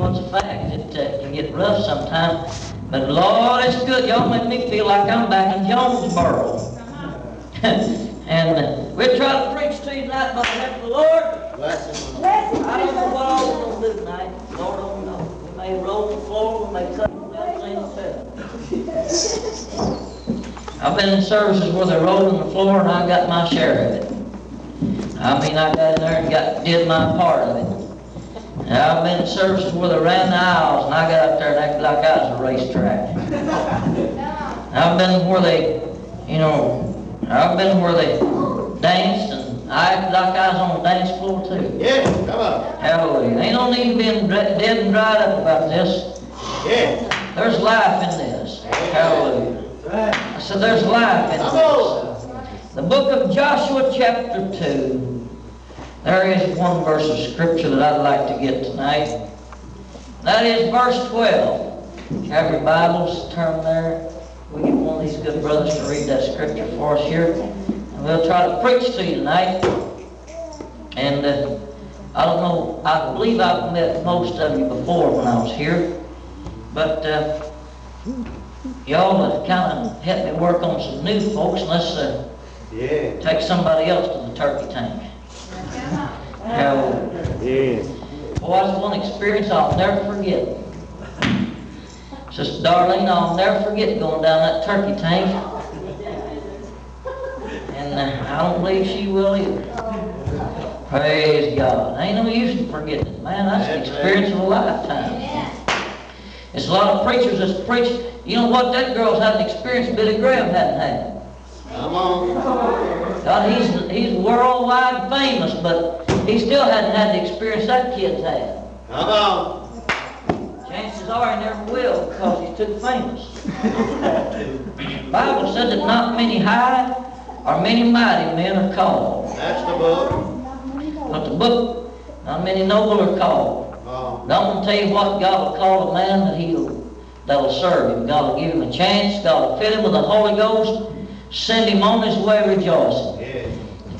what's a fact. It uh, can get rough sometimes. But Lord, it's good. Y'all make me feel like I'm back in Jonesboro. and uh, we'll try to preach to you tonight by the help of the Lord. Bless him. I don't know what all we're going to do tonight. Lord only knows. We may roll the floor, we may cut the I've been in services where they're rolling the floor and I got my share of it. I mean, I got in there and got, did my part of it. And I've been in services where they ran the aisles and I got up there and acted like I was a racetrack. I've been where they, you know, I've been where they danced and I acted like I was on the dance floor too. Yeah, come on. Hallelujah. Ain't no need being dra- dead and dried up about this. Yeah. There's life in this. Hallelujah. I said, there's life in this. The book of Joshua, chapter 2. There is one verse of scripture that I'd like to get tonight. That is verse 12. If you have your Bibles, turn there. We get one of these good brothers to read that scripture for us here. And we'll try to preach to you tonight. And uh, I don't know, I believe I've met most of you before when I was here. But uh, y'all have kind of helped me work on some new folks. Let's uh, Yeah. take somebody else to the turkey tank. Hallelujah. Yeah. Boy, that's one experience I'll never forget. Sister Darlene, I'll never forget going down that turkey tank. And uh, I don't believe she will either. Praise God. Ain't no use in forgetting it, man. That's the experience of a lifetime. There's a lot of preachers that's preached. You know what? That girl's had an experience Billy Graham hadn't had. Come on. God, he's, he's worldwide famous, but he still hasn't had the experience that kid's had. Come on. Chances are he never will because he's too famous. The Bible said that not many high or many mighty men are called, That's the book. but the book, not many noble are called. Oh. I'm going to tell you what God will call a man that he'll, that'll serve him. God will give him a chance. God will fill him with the Holy Ghost. Send him on his way rejoicing.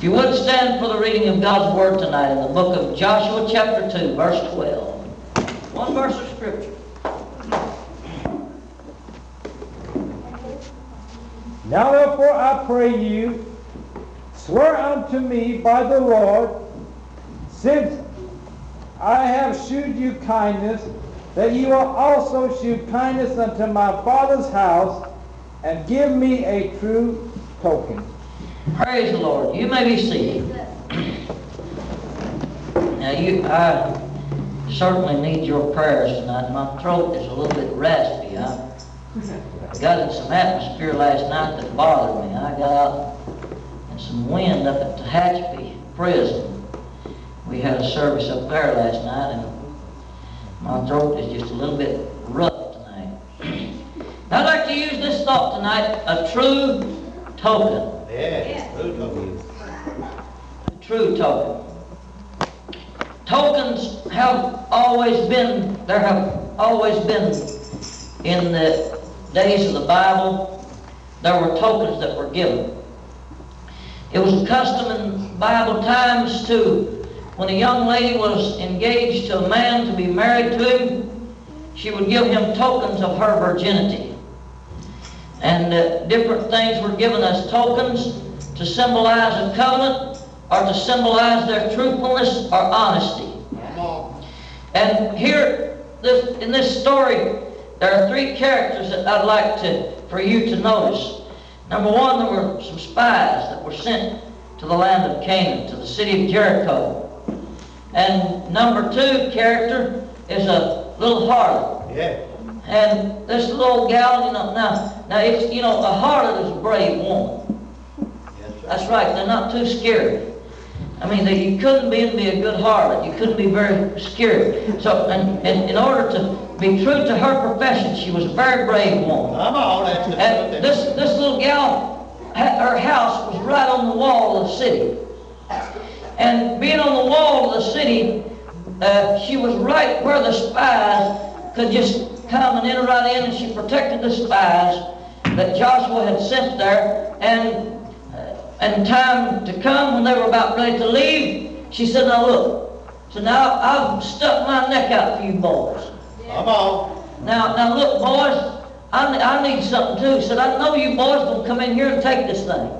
If you would stand for the reading of God's Word tonight in the book of Joshua chapter 2, verse 12. One verse of Scripture. Now therefore I pray you, swear unto me by the Lord, since I have shewed you kindness, that you will also shew kindness unto my father's house, and give me a true token. Praise the Lord. You may be seated. Now you, I certainly need your prayers tonight. My throat is a little bit raspy. I got in some atmosphere last night that bothered me. I got out in some wind up at Tehachapi Prison. We had a service up there last night, and my throat is just a little bit rough tonight. I'd like to use this thought tonight, a true token. Yeah. Who told you? True token. Tokens have always been, there have always been in the days of the Bible, there were tokens that were given. It was a custom in Bible times to, when a young lady was engaged to a man to be married to him, she would give him tokens of her virginity. And uh, different things were given as tokens to symbolize a covenant or to symbolize their truthfulness or honesty. And here, this, in this story, there are three characters that I'd like to, for you to notice. Number one, there were some spies that were sent to the land of Canaan, to the city of Jericho. And number two character is a little harlot. Yeah. And this little gal, you know, now, now it's, you know, a harlot is a brave woman. Yes. That's right, they're not too scared. I mean, they, you couldn't be, be a good harlot. You couldn't be very scared. So, and, and in order to be true to her profession, she was a very brave woman. Come on. That's the And this, this little gal, her house was right on the wall of the city. And being on the wall of the city, uh, she was right where the spies could just come and enter right in, and she protected the spies that Joshua had sent there. And uh, and time to come when they were about ready to leave, she said, "Now look, So now I've stuck my neck out for you boys. Come on. Now, now look, boys, I, I need something too. She Said I know you boys gonna come in here and take this thing.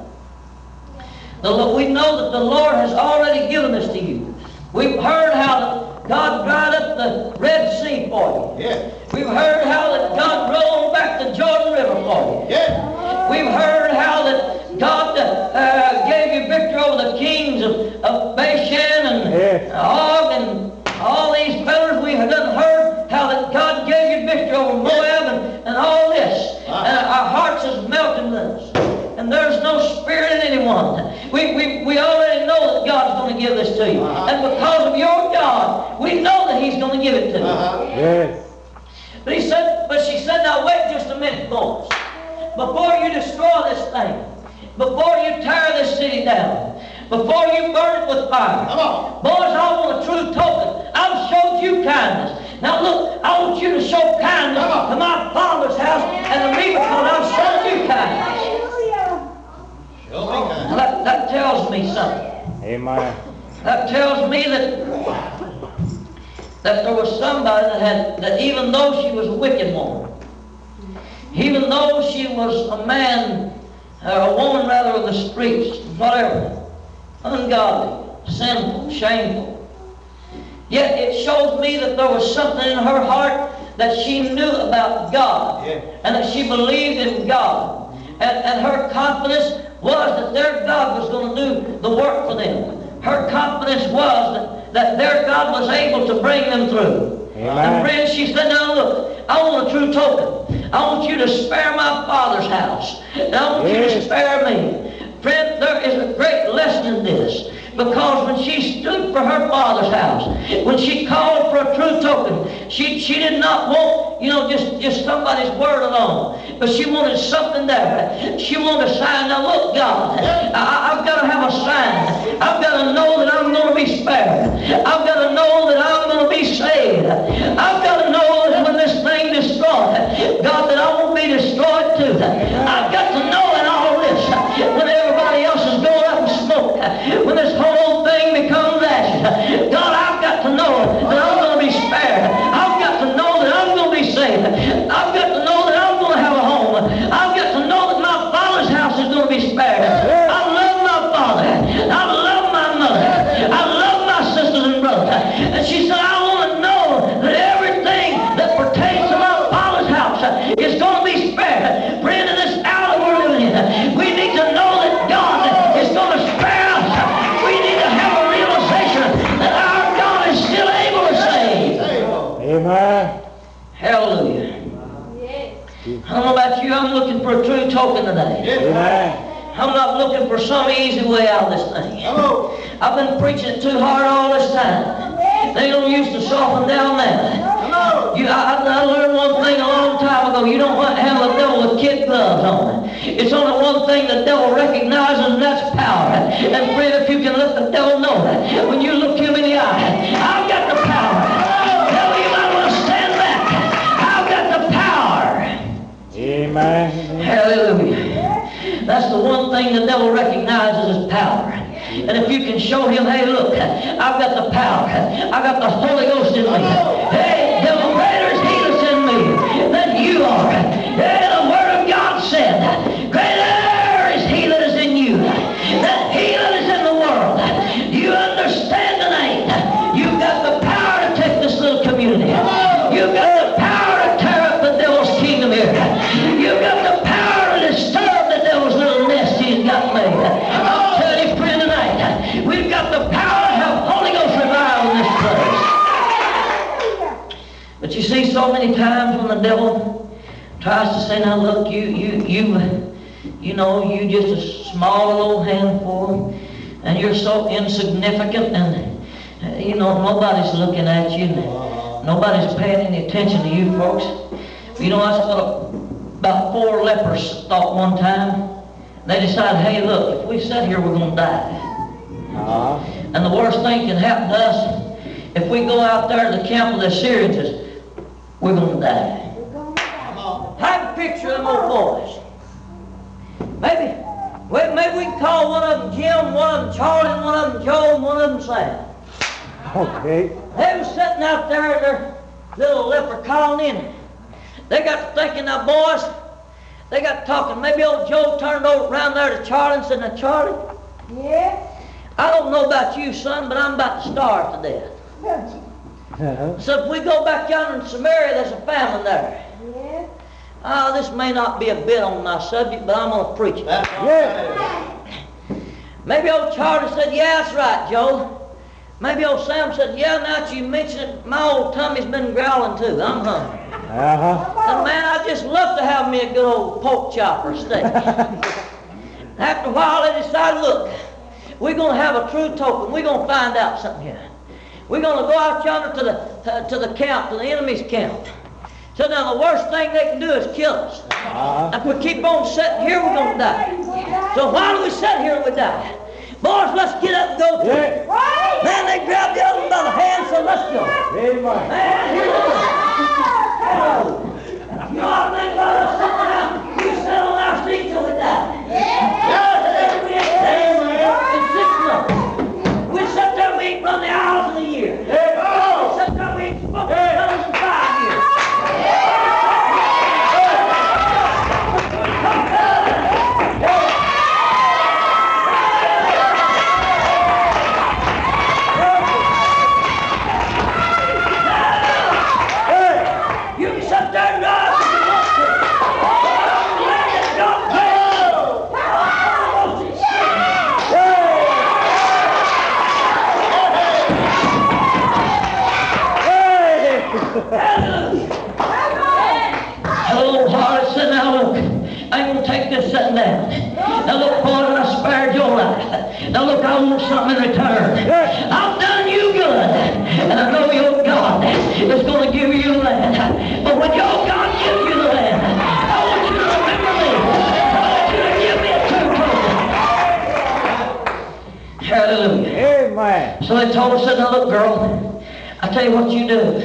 The, we know that the Lord has already given this to you. We've heard how God dried up the Red Sea for you. Yeah. We've heard how that God rolled back the Jordan River for you. Yeah. We've heard how that God uh, gave you victory over the kings of, of Bashan and Yes. Og and all these fellas. We have done heard how that God gave you victory over Moab and, and all this. And our hearts is melting this. And there's no spirit in anyone. We, we, we already know that God's going to give this to you. Uh-huh. And because of your God, we know that He's going to give it to you. Uh-huh. Yes. But he said, but she said, now wait just a minute, boys. Before you destroy this thing, before you tear this city down, before you burn it with fire, Come on. boys, I want a true token. I've showed you kindness. Now look, I want you to show kindness to my father's house and to me because I've shown you kindness. Show me Now kind. that, that tells me something. Amen. That tells me that that there was somebody that had that even though she was a wicked woman, even though she was a man or a woman rather of the streets, whatever, ungodly, sinful, shameful. Yet it shows me that there was something in her heart that she knew about God Yeah. and that she believed in God. And, and her confidence was that their God was going to do the work for them. Her confidence was that, that their God was able to bring them through. Amen. And friends, she said, now look, I want a true token. I want you to spare my father's house. And I want you to spare me. Friend, there is a great lesson in this. Because when she stood for her father's house, when she called for a true token, she, she did not want, you know, just, just somebody's word alone. But she wanted something there. She wanted a sign. Now look, God, I, I've got to have a sign. I've got to know that I'm going to be spared. I've got to know that I'm going to be saved. I've got to know that when this thing destroyed, God, that I won't be destroyed too. I've got to know in all this, when everybody else is going up in smoke, when this God, for a true token today. Amen. I'm not looking for some easy way out of this thing. I've been preaching too hard all this time. They don't used to soften down now. You, I, I learned one thing a long time ago. You don't want to handle the devil with kid gloves on. It's only one thing the devil recognizes, and that's power. And friend, if you can let the devil know that, when you look him in the eye, I've got the power. Devil, you might want to stand back. I've got the power. Amen. Hallelujah. That's the one thing the devil recognizes as power. And if you can show him, hey, look, I've got the power. I've got the Holy Ghost in me. Hey, so many times when the devil tries to say, now look, you, you, you, you know, you just a small little handful, and you're so insignificant, and, uh, you know, nobody's looking at you, and nobody's paying any attention to you folks. You know, that's what about four lepers thought one time. They decided, hey, look, if we sit here, we're going to die. Uh, And the worst thing can happen to us, if we go out there to the camp of the Assyrians, we're going to die. Come on. Have a picture of them old boys. Maybe, well, maybe we can call one of them Jim, one of them Charlie, one of them Joe, and one of them Sam. Okay. They was sitting out there in their little leper colony, they got to thinking, now boys, they got talking. Maybe old Joe turned over around there to Charlie and said, now Charlie, Yeah. I don't know about you, son, but I'm about to starve to death. Uh-huh. So if we go back yonder in Samaria, there's a famine there. Yeah. Oh, this may not be a bit on my subject, but I'm going to preach it. That's Yeah. Maybe old Charlie said, yeah, that's right, Joe. Maybe old Sam said, yeah, now that you mention it, my old tummy's been growling too. I'm hungry. Uh-huh. Said, man, I just love to have me a good old pork chop or steak. After a while, they decided, look, we're going to have a true token. We're going to find out something here. We're going to go out yonder to the, to, to the camp, to the enemy's camp. So now the worst thing they can do is kill us. Uh-huh. If we keep on sitting here, we're going to die. So why do we sit here and we die? Boys, let's get up and go. to it. Yeah. Man, they grabbed the other by the hand, so let's go. Amen. Man, here we go. You know what I think about us sitting down? We sit on our seat till we die. Yes, we ain't dead in six months. We sit there, we ain't run the hours in a year. We sit there, we ain't smoked guns in five years. You can sit there and drive if you want to. Let it go, go. Almost as Hello, hard sitting now look. I'm gonna take this sitting down. Now look, boy, I spared your life. Now look, I want something in return. I've done you good, and I know your God is gonna give you the land. But when your God gives you the land, I want you to remember me. I want you to give me a true token. Hallelujah. Amen. So they told us, said, now look, girl, I tell you what you do.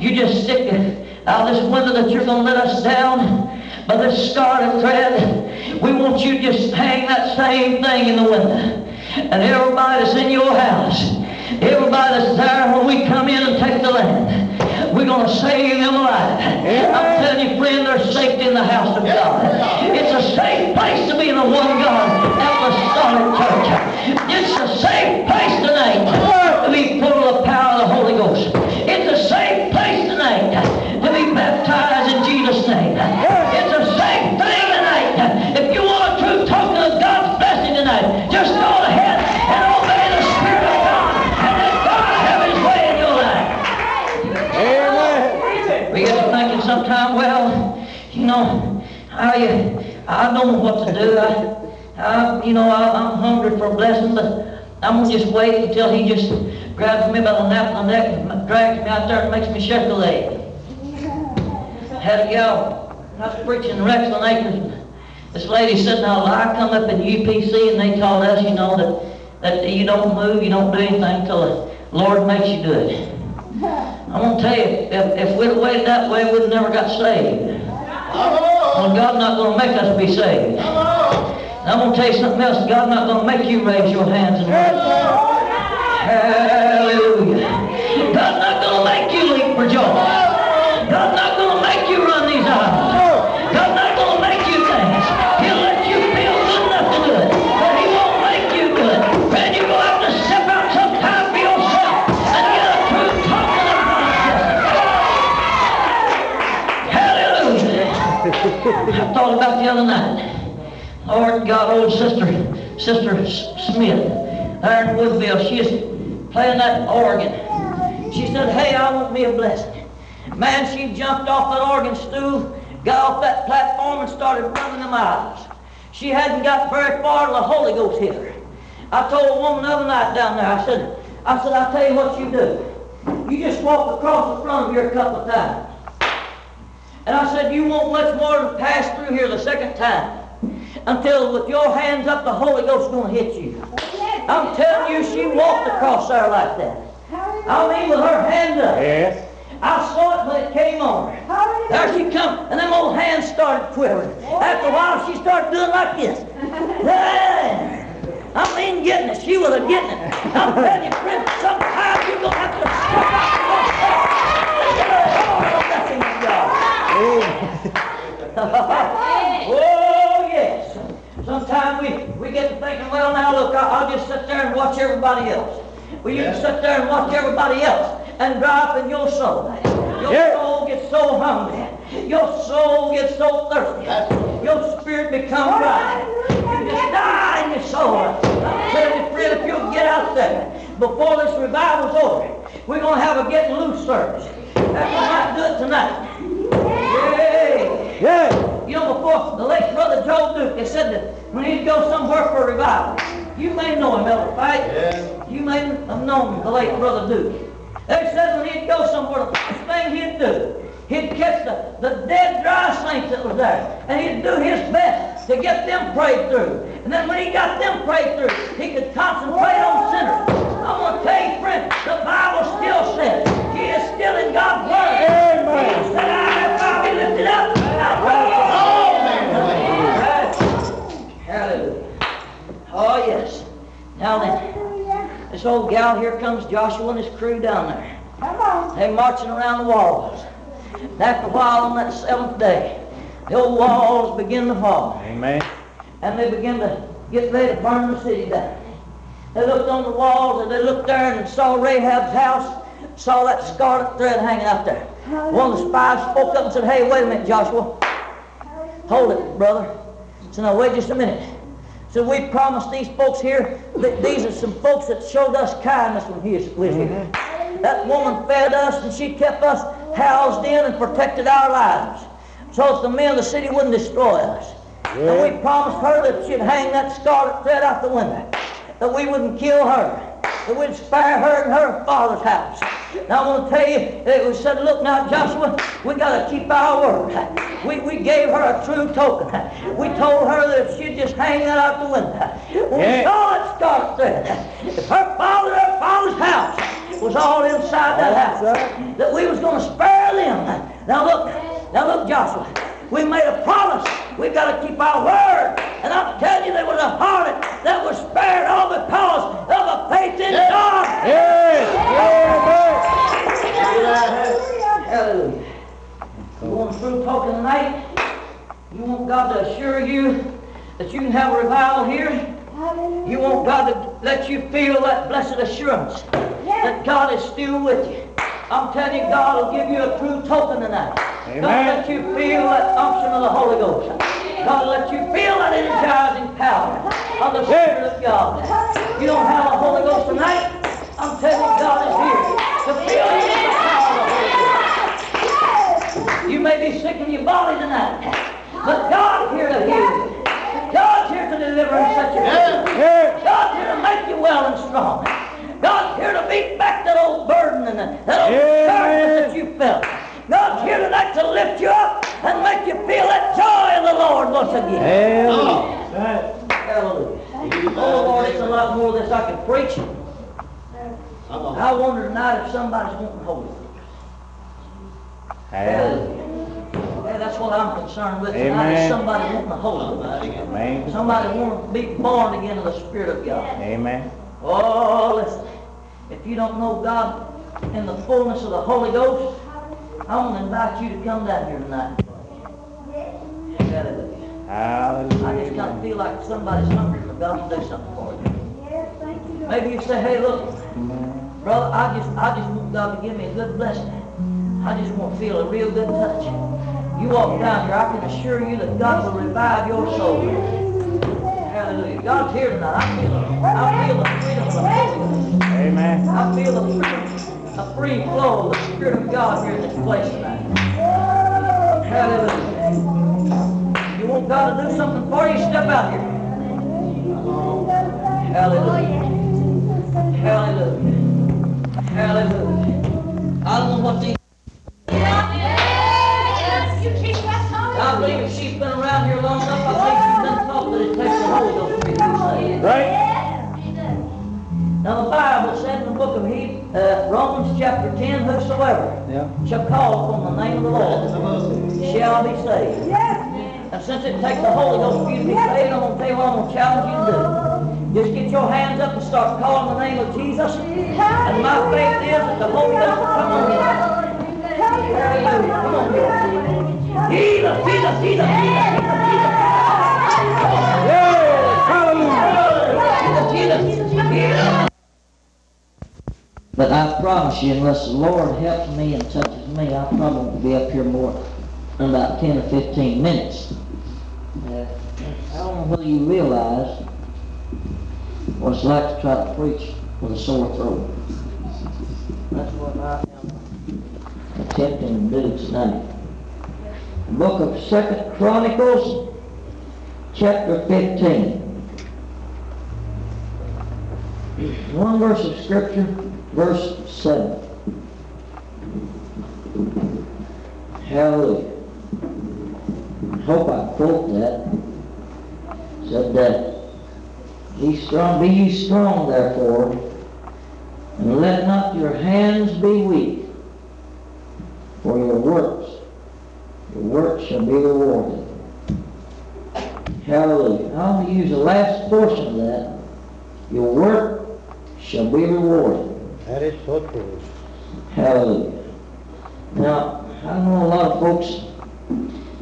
You just stick it out this window that you're going to let us down by this scarlet thread. We want you to just hang that same thing in the window. And everybody that's in your house, everybody that's there when we come in and take the land, we're going to save them alive. I'm telling you, friend, there's safety in the house of God. It's a safe place to be in the one God apostolic church. It's a safe place tonight to be I, don't know what to do. I, I you know, I, I'm hungry for a blessing, but I'm gonna just wait until he just grabs me by the nape of the neck and drags me out there and makes me shake a leg. Had a gal, I was preaching in Rexland Acres. This lady said, now, I come up in UPC and they taught us, you know, that, that you don't move, you don't do anything until the Lord makes you do it. I'm gonna tell you, if, if we'd have waited that way, we'd have never got saved. Well, God's not gonna make us be saved. I'm gonna tell you something else. God's not gonna make you raise your hands and worship. Hallelujah. God's not gonna make you leap for joy. I thought about the other night. Lord God, old sister, Sister Smith, there in Woodville, she is playing that organ. She said, hey, I want me a blessing. Man, she jumped off that organ stool, got off that platform and started running the miles. She hadn't got very far till the Holy Ghost hit her. I told a woman the other night down there, I said, I said, I'll tell you what you do. You just walk across the front of here a couple of times. And I said, you won't much more than pass through here the second time until with your hands up, the Holy Ghost is going to hit you. I'm telling you, she walked across there like that. I mean, with her hand up. Yes. I saw it when it came on her. There she come, and them old hands started quivering. After a while, she started doing like this. There. I mean, getting it. She was a getting it. I'm telling you, friend, sometimes you're gonna have to step out for yourself and get a hold of the blessing of God. oh yes. Sometimes we, we get to thinking, well now look, I'll, I'll just sit there and watch everybody else. Well you can sit there and watch everybody else and dry up in your soul. Your Yeah. soul gets so hungry. Your soul gets so thirsty. Your spirit becomes dry. You just die in your soul. I'm telling you, friend, if you'll get out there before this revival's over, we're going to have a getting loose service. And we might do it tonight. Yay! Yeah. You know, before the late brother Joe Duke, they said that we need to go somewhere for a revival, you may know him, Elder Fight. Yes. You may have known the late brother Duke. They said when he'd go somewhere, the first thing he'd do, he'd catch the, the dead dry saints that was there, and he'd do his best to get them prayed through. And then when he got them prayed through, he could concentrate on sinners. I'm going to tell you, friend, the Bible still says he is still in God's word. Amen. He said, I have lifted up. Hallelujah. Oh, yes. Now then, this old gal, here comes Joshua and his crew down there. Come on. They marching around the walls. And after a while, on that seventh day, the old walls begin to fall. Amen. And they begin to get ready to burn the city down. They looked on the walls and they looked there and saw Rahab's house, saw that scarlet thread hanging out there. One of the spies spoke up and said, Hey, wait a minute, Joshua. Hold it, brother. So now wait just a minute. So we promised these folks here that these are some folks that showed us kindness when he was here. Mm-hmm. That woman fed us and she kept us housed in and protected our lives. So that the men of the city wouldn't destroy us. And we promised her that she'd hang that scarlet thread out the window. That we wouldn't kill her. That we'd spare her and her father's house. Now I want to tell you, it was said, look now, Joshua, we got to keep our word. We, we gave her a true token. We told her that if she'd just hang that out the window. When we Yeah. saw that scarlet thread, if her father, her father's house was all inside that house, that we was going to spare them. Now look, now look, Joshua. We made a promise. We've got to keep our word. And I'm telling you, there was a harlot that was spared all the because of a faith in God. Yes. Hallelujah. You want a true talking tonight? You want God to assure you that you can have a revival here? You want God to let you feel that blessed assurance that God is still with you. I'm telling you, God will give you a true token tonight. God will let you feel that unction of the Holy Ghost. God let you feel that energizing power of the Spirit of God. You don't have a Holy Ghost tonight? I'm telling you, God is here to fill you with the power of the Holy Ghost. You may be sick in your body tonight, but God's here to heal you. God's here to deliver and set you free. Yes. God's here to make you well and strong. God's here to beat back that old burden and that old Amen. darkness that you felt. God's here tonight to lift you up and make you feel that joy of the Lord once again. Hallelujah. Hallelujah. Oh Lord, it's a lot more of this I could preach. I wonder tonight if somebody's wanting Holy Ghost. Hallelujah. Yeah, that's what I'm concerned with tonight. Amen. Is somebody wanting the Holy Ghost. Amen. Somebody wanting to be born again in the Spirit of God. Amen. Oh, listen. If you don't know God in the fullness of the Holy Ghost, I want to invite you to come down here tonight. Hallelujah. I just kind of feel like somebody's hungry for God to do something for you. Yes, thank you. Maybe you say, hey, look, brother, I just, I just want God to give me a good blessing. I just want to feel a real good touch. You walk down here, I can assure you that God will revive your soul. Hallelujah. God's here tonight. I feel, it. I feel the freedom of the Holy Ghost. Amen. I feel the freedom, a free flow of the Spirit of God here in this place tonight. Hallelujah. You want God to do something for you? Step out here. Hallelujah. Hallelujah. Hallelujah. I don't know what these. I believe if she's been around here long enough, I think she's been taught that it takes the Holy Ghost to be. Right? Now the Bible said in the book of he, uh, Romans chapter 10, whosoever Yeah. shall call upon the name of the Lord shall be saved. And since it takes the Holy Ghost for you to be saved, I'm going to tell you what I'm going to challenge you to do. Just get your hands up and start calling the name of Jesus. And my faith is that the Holy Ghost will come on you. Hallelujah. Come on, Jesus, Jesus, Jesus, Jesus, Jesus, Jesus. Yes, hallelujah. Jesus, Jesus, Jesus. But I promise you, unless the Lord helps me and touches me, I probably won't be up here more than about 10 or 15 minutes. I don't know whether you realize what it's like to try to preach with a sore throat. That's what I am attempting to do tonight. The book of Second Chronicles, chapter 15. One verse of scripture, verse 7. Hallelujah. Hope I quote that. Said that, Be strong, be ye strong therefore, and let not your hands be weak, for your works, your works shall be rewarded. Hallelujah. I'm going to use the last portion of that. Your work shall be rewarded. That is so true. Hallelujah. Now, I know a lot of folks,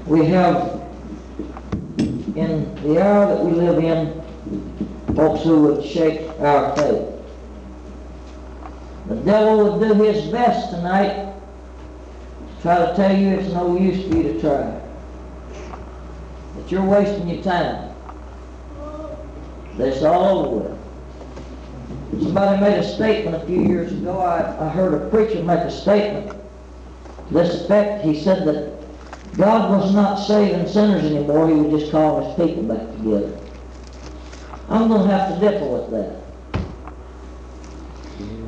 we have, in the hour that we live in, folks who would shake our faith. The devil would do his best tonight to try to tell you it's no use for you to try. That you're wasting your time. That's all over with. Somebody made a statement a few years ago. I, I heard a preacher make a statement to this effect. He said that God was not saving sinners anymore. He was just calling his people back together. I'm going to have to differ with that.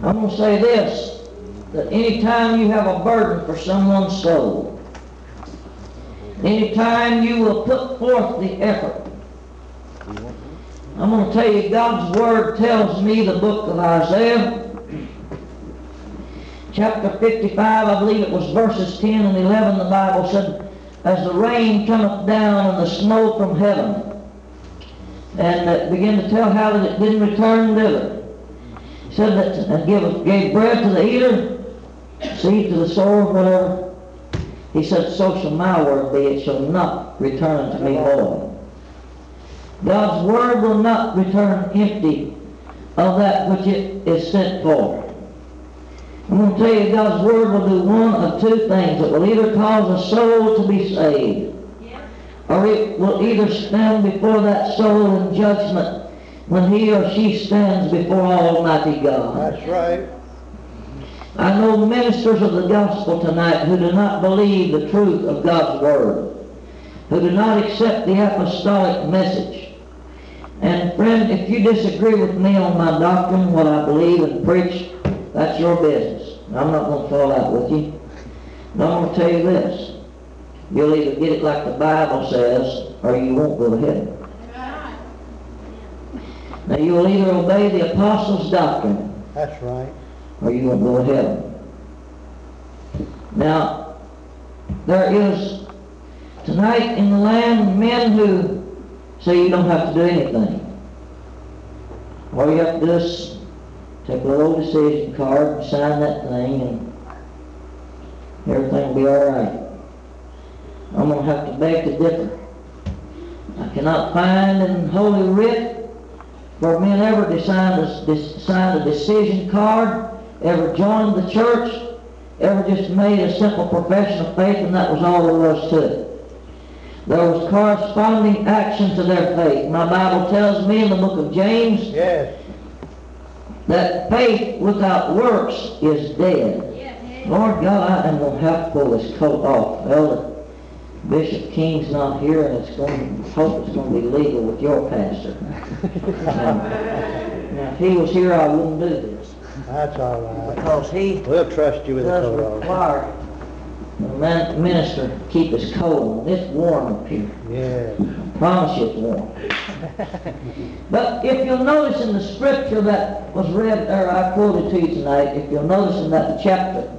I'm going to say this, that anytime you have a burden for someone's soul, anytime you will put forth the effort I'm going to tell you, God's Word tells me the book of Isaiah, chapter 55, I believe it was verses 10 and 11, the Bible said, As the rain cometh down and the snow from heaven, and it began to tell how that it didn't return thither. It He said that, and give, gave bread to the eater, seed to the sower, whatever. He said, So shall my word be, it shall not return to me void. God's word will not return empty of that which it is sent for. I'm going to tell you, God's word will do one of two things. It will either cause a soul to be saved, or it will either stand before that soul in judgment when he or she stands before Almighty God. That's right. I know ministers of the gospel tonight who do not believe the truth of God's word, who do not accept the apostolic message. And friend, if you disagree with me on my doctrine, what I believe and preach, that's your business. I'm not going to fall out with you. But I'm going to tell you this. You'll either get it like the Bible says, or you won't go to heaven. Now you will either obey the apostles' doctrine, That's right. or you won't go to heaven. Now, there is tonight in the land men who say you don't have to do anything. All you have to do is take a little decision card and sign that thing and everything will be all right. I'm going to have to beg to differ. I cannot find in Holy Writ where men ever signed a, signed a decision card, ever joined the church, ever just made a simple profession of faith and that was all there was to it. There was corresponding action to their faith. My Bible tells me in the book of James Yes. that faith without works is dead. Lord God, I am going to have to pull this coat off. Elder Bishop King's not here, and it's going. to, Hope it's going to be legal with your pastor. now, now, if he was here, I wouldn't do this That's all right. because he We'll trust you with the does coat on. The man- minister keep us cold. It's warm up here. Yeah. Promise you it's warm. But if you'll notice in the scripture that was read, or I quoted to you tonight, if you'll notice in that chapter,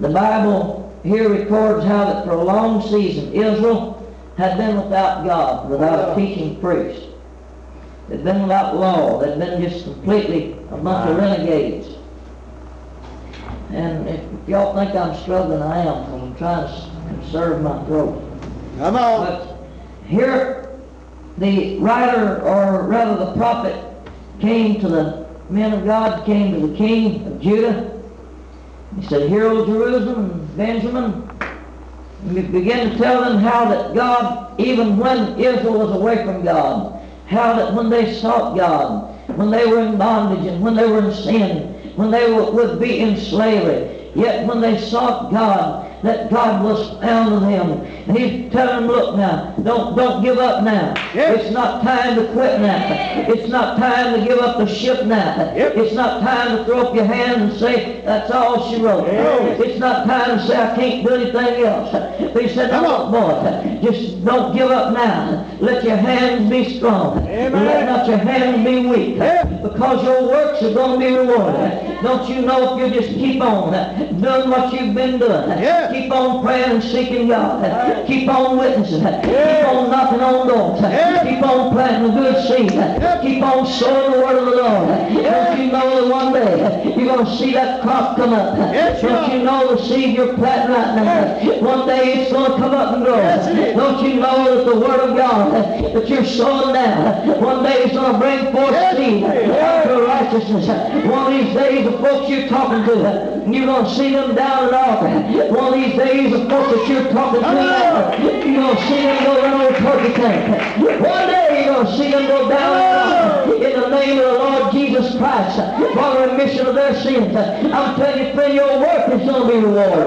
the Bible here records how that for a long season Israel had been without God, without a teaching priest. They'd been without law. They'd been just completely a bunch of renegades. And if y'all think I'm struggling, I am, 'cause I'm trying to conserve my throat. Come on. But here, the writer, or rather the prophet, came to the men of God, came to the king of Judah. He said, Hear, O Jerusalem and Benjamin. And he began to tell them how that God, even when Israel was away from God, how that when they sought God, when they were in bondage and when they were in sin, when they would be in slavery, yet when they sought God, that God was found in them. And he's telling them, look now, don't, don't give up now. Yes. It's not time to quit now. It's not time to give up the ship now. Yep. It's not time to throw up your hands and say, that's all she wrote. Yes. It's not time to say, I can't do anything else. But he said, Come no, boy, just don't give up now. Let your hands be strong. Amen. Let not your hands be weak. Yeah. Because your works are going to be rewarded. Don't you know if you just keep on uh, doing what you've been doing? Uh, yeah. Keep on praying and seeking God. Uh, right. Keep on witnessing. Yeah. Keep on knocking on doors. Yeah. Keep on planting a good seed. Yeah. Keep on sowing the word of the Lord. Don't you know that one day you're going to see that crop come up? Yes, Don't you know the seed you're planting right now? One day it's going to come up and grow. Yes. Don't you know that the word of God that you're sowing now, one day it's going to bring forth Yes, seed is. after righteousness. One of these days the folks you're talking to, you're going to see them down and out. One of these days the folks that you're talking to you're going to see them go run over turkey tank. One day you're going to see them go down and out in the name of the Lord Jesus Christ for the remission of their sins. I'm telling you, friend, your work is going to be rewarded.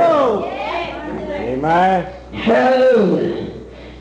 Amen. Hallelujah.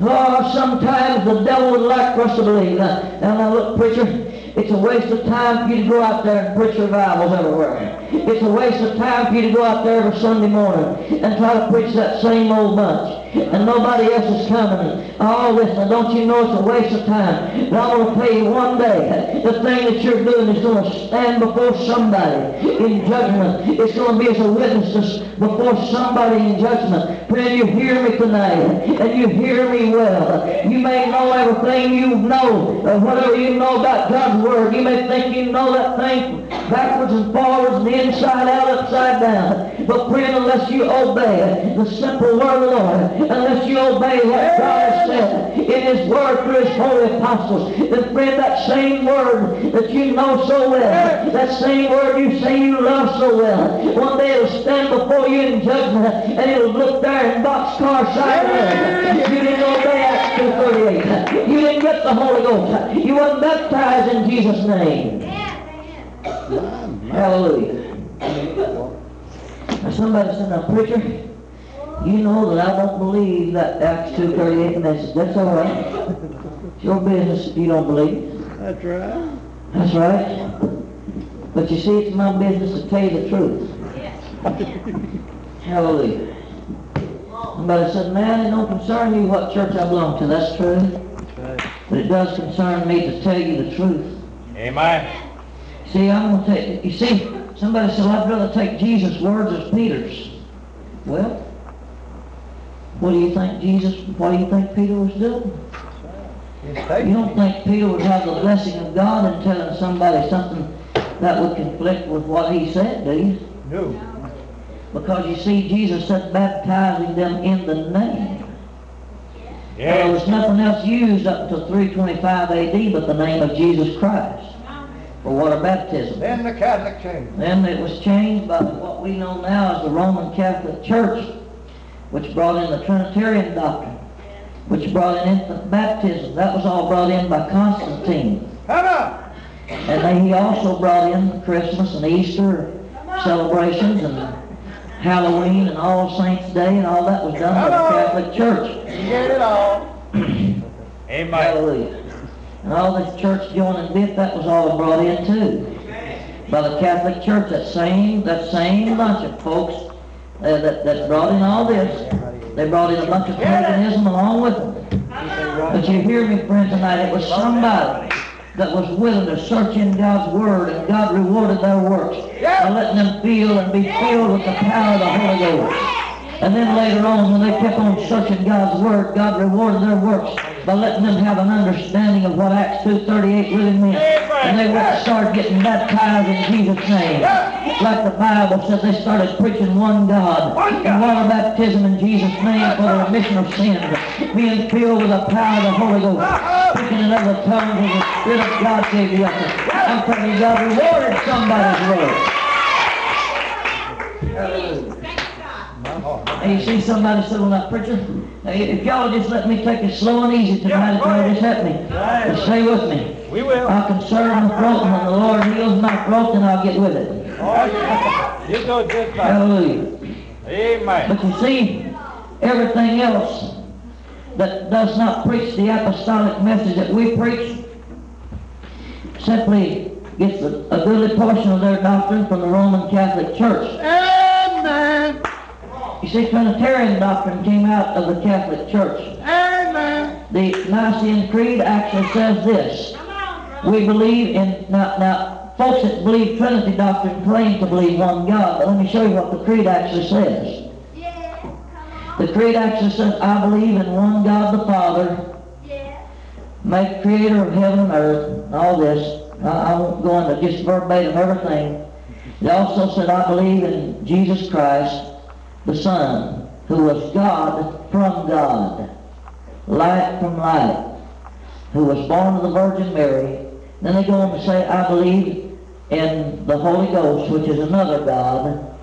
Oh, sometimes the devil would like for us to believe. Now, now, look, preacher, it's a waste of time for you to go out there and preach revivals everywhere. It's a waste of time for you to go out there every Sunday morning and try to preach that same old bunch. And nobody else is coming. Oh, listen, don't you know it's a waste of time? But I'm going to tell you one day, the thing that you're doing is going to stand before somebody in judgment. It's going to be as a witness before somebody in judgment. Friend, you hear me tonight, and you hear me well. You may know everything you know, whatever you know about God's Word. You may think you know that thing backwards and forwards and inside out, upside down. But friend, unless you obey the simple Word of the Lord, unless you obey what God has said in His Word through His holy apostles, then friend, that same Word that you know so well, that same Word you say you love so well, one day it'll stand before you in judgment, and it'll look there in boxcar sideways. You didn't obey Acts 2.38. You didn't get the Holy Ghost. You weren't baptized in Jesus' name. Hallelujah. Now somebody said, now preacher, you know that I don't believe that Acts 2.38 message. That's all right. It's your business if you don't believe. That's right. That's right. But you see, it's my business to tell you the truth. Hallelujah. Somebody said, man, it don't concern you what church I belong to. That's true. That's right. But it does concern me to tell you the truth. Amen. See, I'm going to take, you see, somebody said, I'd rather take Jesus' words as Peter's. Well, what do you think Jesus, what do you think Peter was doing? You don't think Peter would have the blessing of God in telling somebody something that would conflict with what he said, do you? No. Because you see, Jesus said baptizing them in the name. There was nothing else used up until 325 AD but the name of Jesus Christ for water baptism. Then the Catholic changed. Then it was changed by what we know now as the Roman Catholic Church, which brought in the Trinitarian doctrine, which brought in infant baptism. That was all brought in by Constantine. Come on. And then he also brought in Christmas and Easter celebrations and Halloween and All Saints' Day and all that was done by the on. Catholic Church. You get it all. Amen. Hallelujah. And all the church joining bit, that was all brought in too. By the Catholic Church, that same, that same bunch of folks uh, that, that brought in all this. They brought in a bunch of paganism along with them. But you hear me, friend, tonight, it was somebody that was willing to search in God's Word, and God rewarded their works by letting them feel and be filled with the power of the Holy Ghost. And then later on, when they kept on searching God's Word, God rewarded their works by letting them have an understanding of what Acts 2.38 really meant. And they went and started getting baptized in Jesus' name. Like the Bible said, they started preaching one God. And water baptism in Jesus' name for the remission of sins. Being filled with the power of the Holy Ghost. Speaking in other tongues as the Spirit of God gave you. I'm telling you, God rewarded somebody's work. And you see somebody said, well, now, preacher, if y'all just let me take it slow and easy tonight, it's going to just help me. Just stay with me. We will. I'll conserve my throat, and when the Lord heals my throat, then I'll get with it. Oh, yeah. You do just fine. Hallelujah. Amen. But you see, everything else that does not preach the apostolic message that we preach simply gets a, a goodly portion of their doctrine from the Roman Catholic Church. Amen. You see, Trinitarian doctrine came out of the Catholic Church. Amen. The Nicene Creed actually says this. We believe in, now, now, folks that believe Trinity doctrine claim to believe one God, but let me show you what the Creed actually says. The Creed actually says, I believe in one God the Father, make creator of heaven and earth, and all this. I, I won't go into just verbatim everything. It also said, I believe in Jesus Christ, the Son, who was God from God, light from light, who was born of the Virgin Mary. Then they go on to say, I believe in the Holy Ghost, which is another God.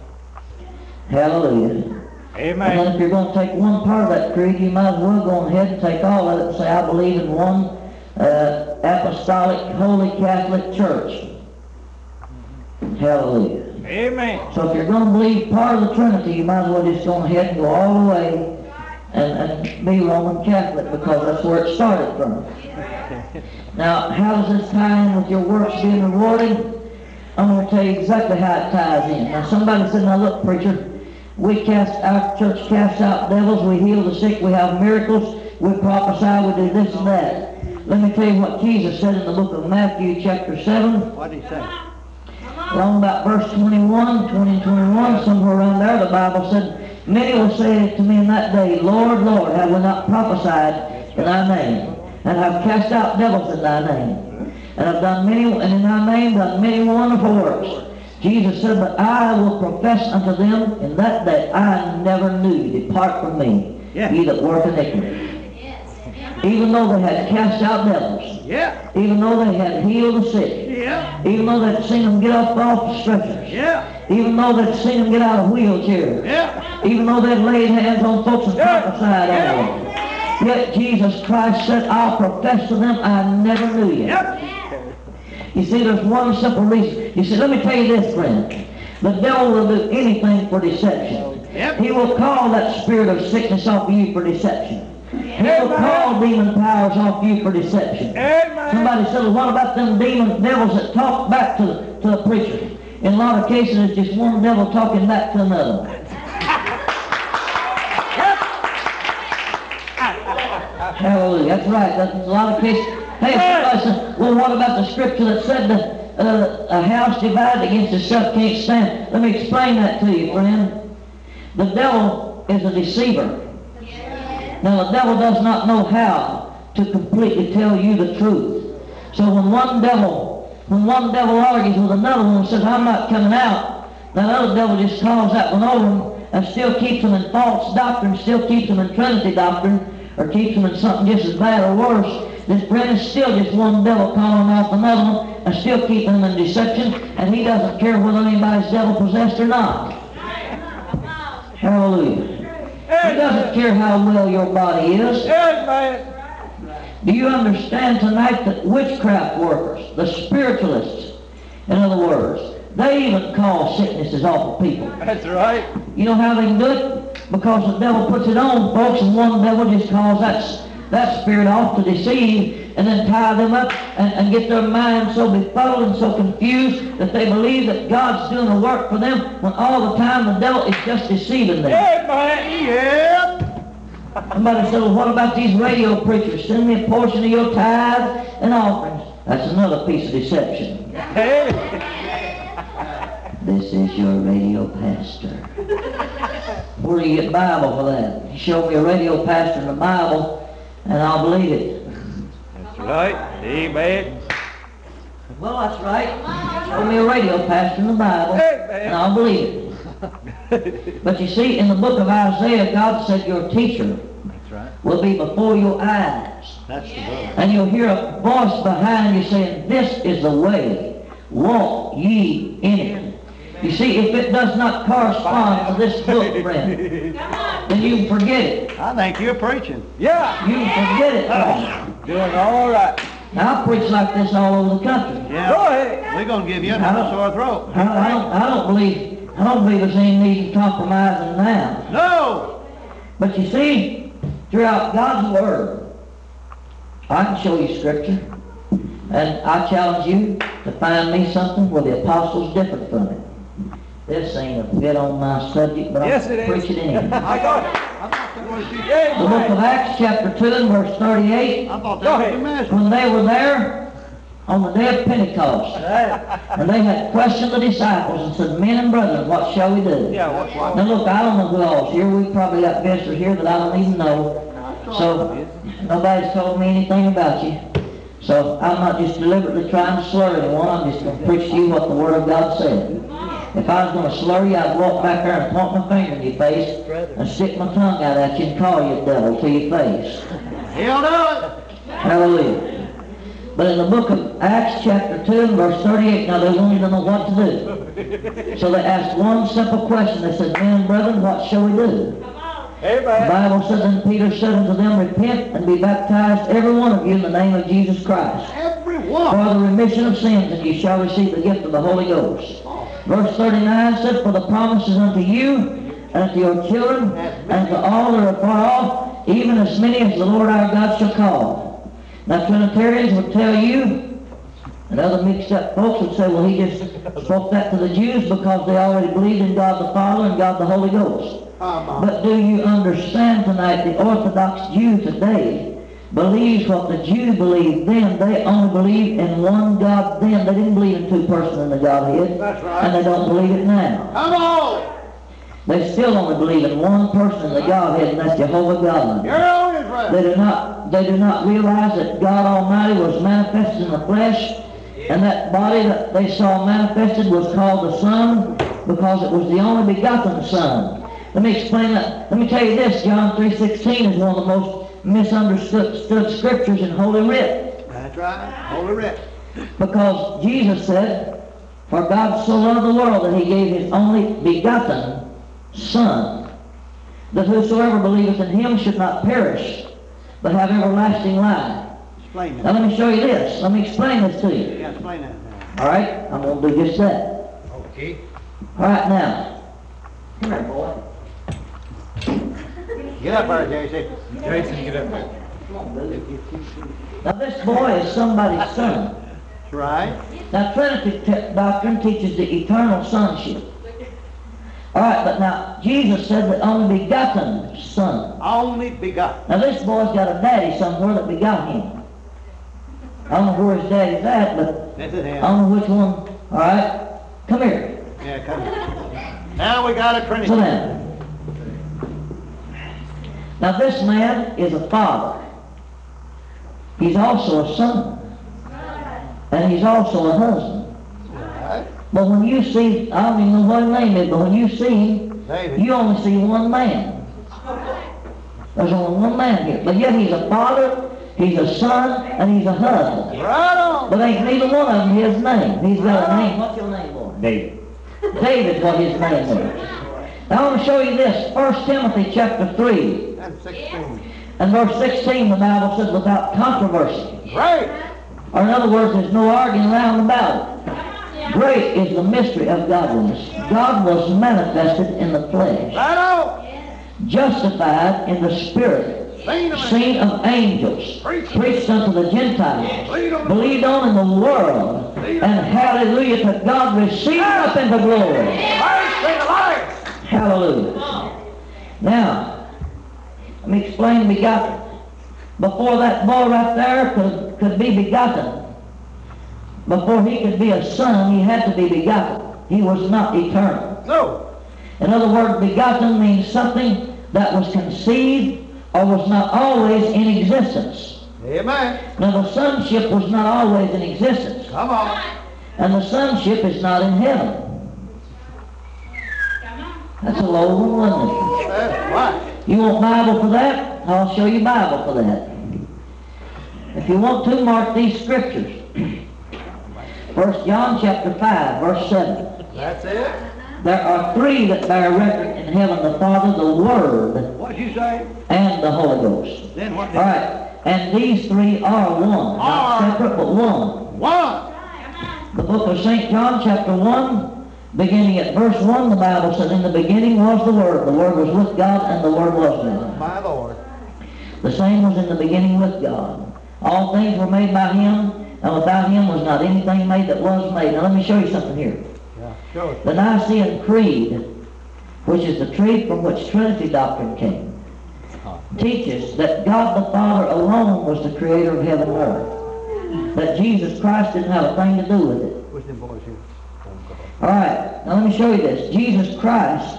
Hallelujah. And then Amen. if you're going to take one part of that creed, you might as well go ahead and take all of it and say, I believe in one uh, apostolic, holy Catholic Church. Hallelujah. Amen. So if you're going to believe part of the Trinity, you might as well just go ahead and go all the way and, and be Roman Catholic because that's where it started from. Now, how does this tie in with your works being rewarded? I'm going to tell you exactly how it ties in. Now, somebody said, now look, preacher, we cast, our church casts out devils, we heal the sick, we have miracles, we prophesy, we do this and that. Let me tell you what Jesus said in the book of Matthew chapter 7. What did he say? Along about verse 21, 20 and 21, somewhere around there, the Bible said, Many will say to me in that day, Lord, Lord, have we not prophesied in thy name, and have cast out devils in thy name, and have done many, and in thy name done many wonderful works. Jesus said, But I will profess unto them in that day, I never knew. Depart from me, Yeah. ye that work iniquity. Even though they had cast out devils, Yeah. even though they had healed the sick, Yeah. even though they'd seen them get up off the stretchers, Yeah. even though they'd seen them get out of wheelchairs, Yeah. even though they'd laid hands on folks and Yeah. prophesied Yeah. over them. Yet Jesus Christ said, I'll profess to them, I never knew you. Yep. You see, there's one simple reason. You see, let me tell you this, friend. The devil will do anything for deception. Yep. He will call that spirit of sickness off you for deception. He will Amen. call demon powers off you for deception. Amen. Somebody said, well, what about them demon devils that talk back to the, to the preacher? In a lot of cases, it's just one devil talking back to another. Hallelujah. That's right. That's a lot of cases. Hey, somebody said, well, what about the scripture that said that uh, a house divided against itself can't stand? Let me explain that to you, friend. The devil is a deceiver. Now, the devil does not know how to completely tell you the truth. So when one devil, when one devil argues with another one and says, I'm not coming out, that other devil just calls that one over and still keeps them in false doctrine, still keeps them in Trinity doctrine, or keeps them in something just as bad or worse. This friend is still just one devil calling off another one and still keeping them in deception, and he doesn't care whether anybody's devil possessed or not. Hallelujah. Doesn't care how well your body is. Amen. Do you understand tonight that witchcraft workers, the spiritualists, in other words, they even call sicknesses off of people. That's right. You know how they can do it? Because the devil puts it on folks and one devil just calls that, that spirit off to deceive and then tie them up and, and get their minds so befuddled and so confused that they believe that God's doing a work for them when all the time the devil is just deceiving them. Amen. Yep. Somebody said, well, what about these radio preachers? Send me a portion of your tithe and offerings. That's another piece of deception. Hey. This is your radio pastor. Where do you get Bible for that? You show me a radio pastor in the Bible, and I'll believe it. That's right. Amen. Well, that's right. Show me a radio pastor in the Bible, and I'll believe it. But you see, in the book of Isaiah, God said your teacher That's right. will be before your eyes. That's the book. And you'll hear a voice behind you saying, This is the way, walk ye in it. You see, if it does not correspond to this book, friend, then you forget it. I think you're preaching. Yeah. You forget it, friend. Doing all right. Now, I preach like this all over the country. Go ahead. We're gonna give you another sore throat. I, I don't, I don't believe, I don't believe there's any need in compromising now. No! But you see, throughout God's Word, I can show you Scripture, and I challenge you to find me something where the apostles differed from it. This ain't a bit on my subject, but Yes, I'll it is. preach it anyway. I got it. The book of Acts, chapter 2, and verse 38, Go ahead. when they were there on the day of Pentecost, and they had questioned the disciples and said, Men and brethren, what shall we do? Now look, I don't know who all's here. We probably got visitors here that I don't even know. So nobody's told me anything about you. So I'm not just deliberately trying to slur anyone. I'm just going to preach to you what the Word of God said. If I was going to slur you, I'd walk back there and point my finger in your face and stick my tongue out at you and call you a devil to your face. He'll do it. Hallelujah. But in the book of Acts chapter 2 and verse 38, now they wanted to know what to do. So they asked one simple question. They said, Men brethren, what shall we do? The Amen. Bible says, And Peter said unto them, Repent and be baptized, every one of you, in the name of Jesus Christ, Everyone. for the remission of sins, and ye shall receive the gift of the Holy Ghost. Oh. Verse 39 said, For the promises unto you, and to your children, and to all that are far off, even as many as the Lord our God shall call. Now Trinitarians would tell you, and other mixed up folks would say, well, he just spoke that to the Jews because they already believed in God the Father and God the Holy Ghost. But do you understand tonight the Orthodox Jew today believes what the Jew believed then. They only believe in one God then. They didn't believe in two persons in the Godhead. That's right. And they don't believe it now. Come on. They still only believe in one person in the Godhead, and that's Jehovah God. You're on his right. They do not they do not realize that God Almighty was manifested in the flesh, and that body that they saw manifested was called the Son because it was the only begotten Son. Let me explain that. Let me tell you this, John 3.16 is one of the most misunderstood scriptures in Holy Writ. That's right. Holy writ. Because Jesus said, For God so loved the world that he gave his only begotten Son, that whosoever believeth in him should not perish, but have everlasting life. Explain Now let me show you this. Let me explain this to you. Yeah, explain that now. All right? I'm going to do just that. Okay. All right, now. Come here, boy. Get up there, JC. Jason, get up there. Come on, Billy. Now this boy is somebody's son. That's right. Now Trinity te- doctrine teaches the eternal sonship. All right, but now Jesus said the only begotten son. Only begotten. Now this boy's got a daddy somewhere that begot him. I don't know where his daddy's at, but This is I don't know which one. All right, come here. Yeah, come here. Now we got a Sit Trinity. down. Now this man is a father. He's also a son. And he's also a husband. Right. But when you see, I don't even know what his name is, but when you see him, David. you only see one man. There's only one man here. But yet he's a father, he's a son, and he's a husband. Right on. But ain't neither one of them his name. He's got a name. What's your name, boy? David. David's what his name is. Now I want to show you this. 1 Timothy chapter 3 That's 16. and verse 16, the Bible says, without controversy. Great. Or in other words, there's no arguing around about it. Great is the mystery of godliness. God was manifested in the flesh, justified in the spirit, Seen seen of angels, preached unto the Gentiles, believed on in the world, and hallelujah to God, received up into glory. Hallelujah. Now, let me explain begotten. Before that boy right there could, could be begotten, before he could be a son, he had to be begotten. He was not eternal. No. In other words, begotten means something that was conceived or was not always in existence. Amen. Now, the sonship was not always in existence, Come on. and the sonship is not in heaven. That's a low one, isn't it? That's right. You want Bible for that? I'll show you Bible for that. If you want to, mark these scriptures. First John chapter 5, verse 7. That's it. There are three that bear record in heaven, the Father, the Word, What'd you say? and the Holy Ghost. Then what? All right. And these three are one. Not separate, but one. One. The book of St. John, chapter 1, beginning at verse 1, the Bible says, In the beginning was the Word. The Word was with God, and the Word was God. My Lord. The same was in the beginning with God. All things were made by Him, and without Him was not anything made that was made. Now let me show you something here. Yeah. Sure. The Nicene Creed, which is the creed from which Trinity doctrine came, teaches that God the Father alone was the creator of heaven and earth. That Jesus Christ didn't have a thing to do with it. Where's them boys here? All right, now let me show you this. Jesus Christ,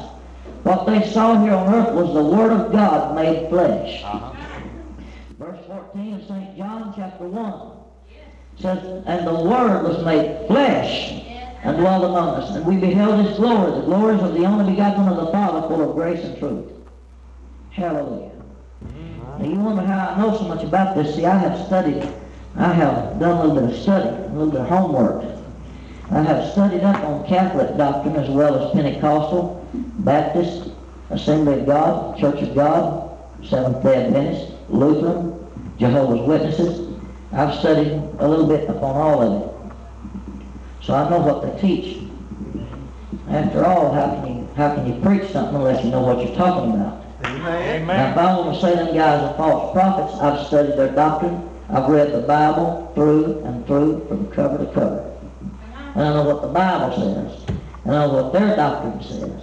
what they saw here on earth was the Word of God made flesh. Uh-huh. Verse 14 of St. John chapter 1 says, And the Word was made flesh and dwelt among us. And we beheld His glory, the glories of the only begotten of the Father, full of grace and truth. Hallelujah. Now you wonder how I know so much about this. See, I have studied, I have done a little bit of study, a little bit of homework. I have studied up on Catholic doctrine as well as Pentecostal, Baptist, Assembly of God, Church of God, Seventh-day Adventist, Lutheran, Jehovah's Witnesses. I've studied a little bit upon all of it. So I know what they teach. After all, how can you, how can you preach something unless you know what you're talking about? Amen. Now, if I want to say them guys are false prophets, I've studied their doctrine. I've read the Bible through and through from cover to cover. And I know what the Bible says. And I know what their doctrine says.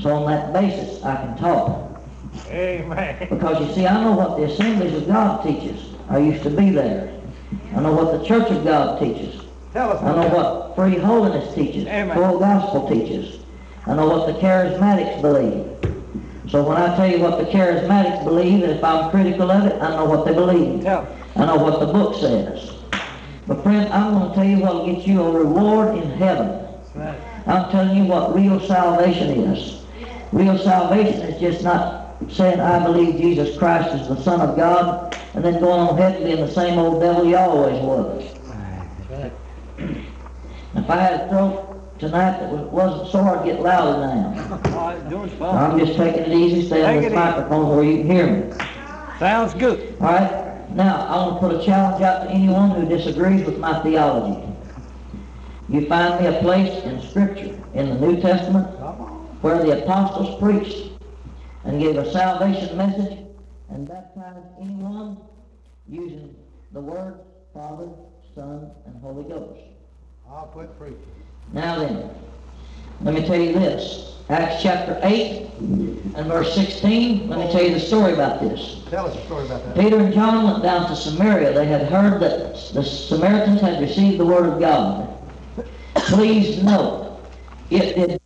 So on that basis, I can talk. Amen. Because you see, I know what the Assemblies of God teaches. I used to be there. I know what the Church of God teaches. Tell us. I know what free holiness teaches, Amen. full gospel teaches. I know what the charismatics believe. So when I tell you what the charismatics believe, and if I'm critical of it, I know what they believe. Tell. I know what the book says. But friend, I'm going to tell you what will get you a reward in heaven. I'm telling you what real salvation is. Real salvation is just not saying, I believe Jesus Christ is the Son of God, and then going on ahead and being the same old devil you always was. If I had a throat tonight that was- wasn't sore, I'd get louder now. All right, doing So fine. I'm just taking it easy, stay on Take this it easy. microphone where you can hear me. Sounds good. All right? Now, I want to put a challenge out to anyone who disagrees with my theology. You find me a place in Scripture, in the New Testament, where the apostles preached and gave a salvation message and baptized anyone using the Word, Father, Son, and Holy Ghost. I'll quit preaching. Now then, let me tell you this. Acts chapter 8 and verse 16, let me tell you the story about this. Tell us a story about that. Peter and John went down to Samaria. They had heard that the Samaritans had received the word of God. Please note, it did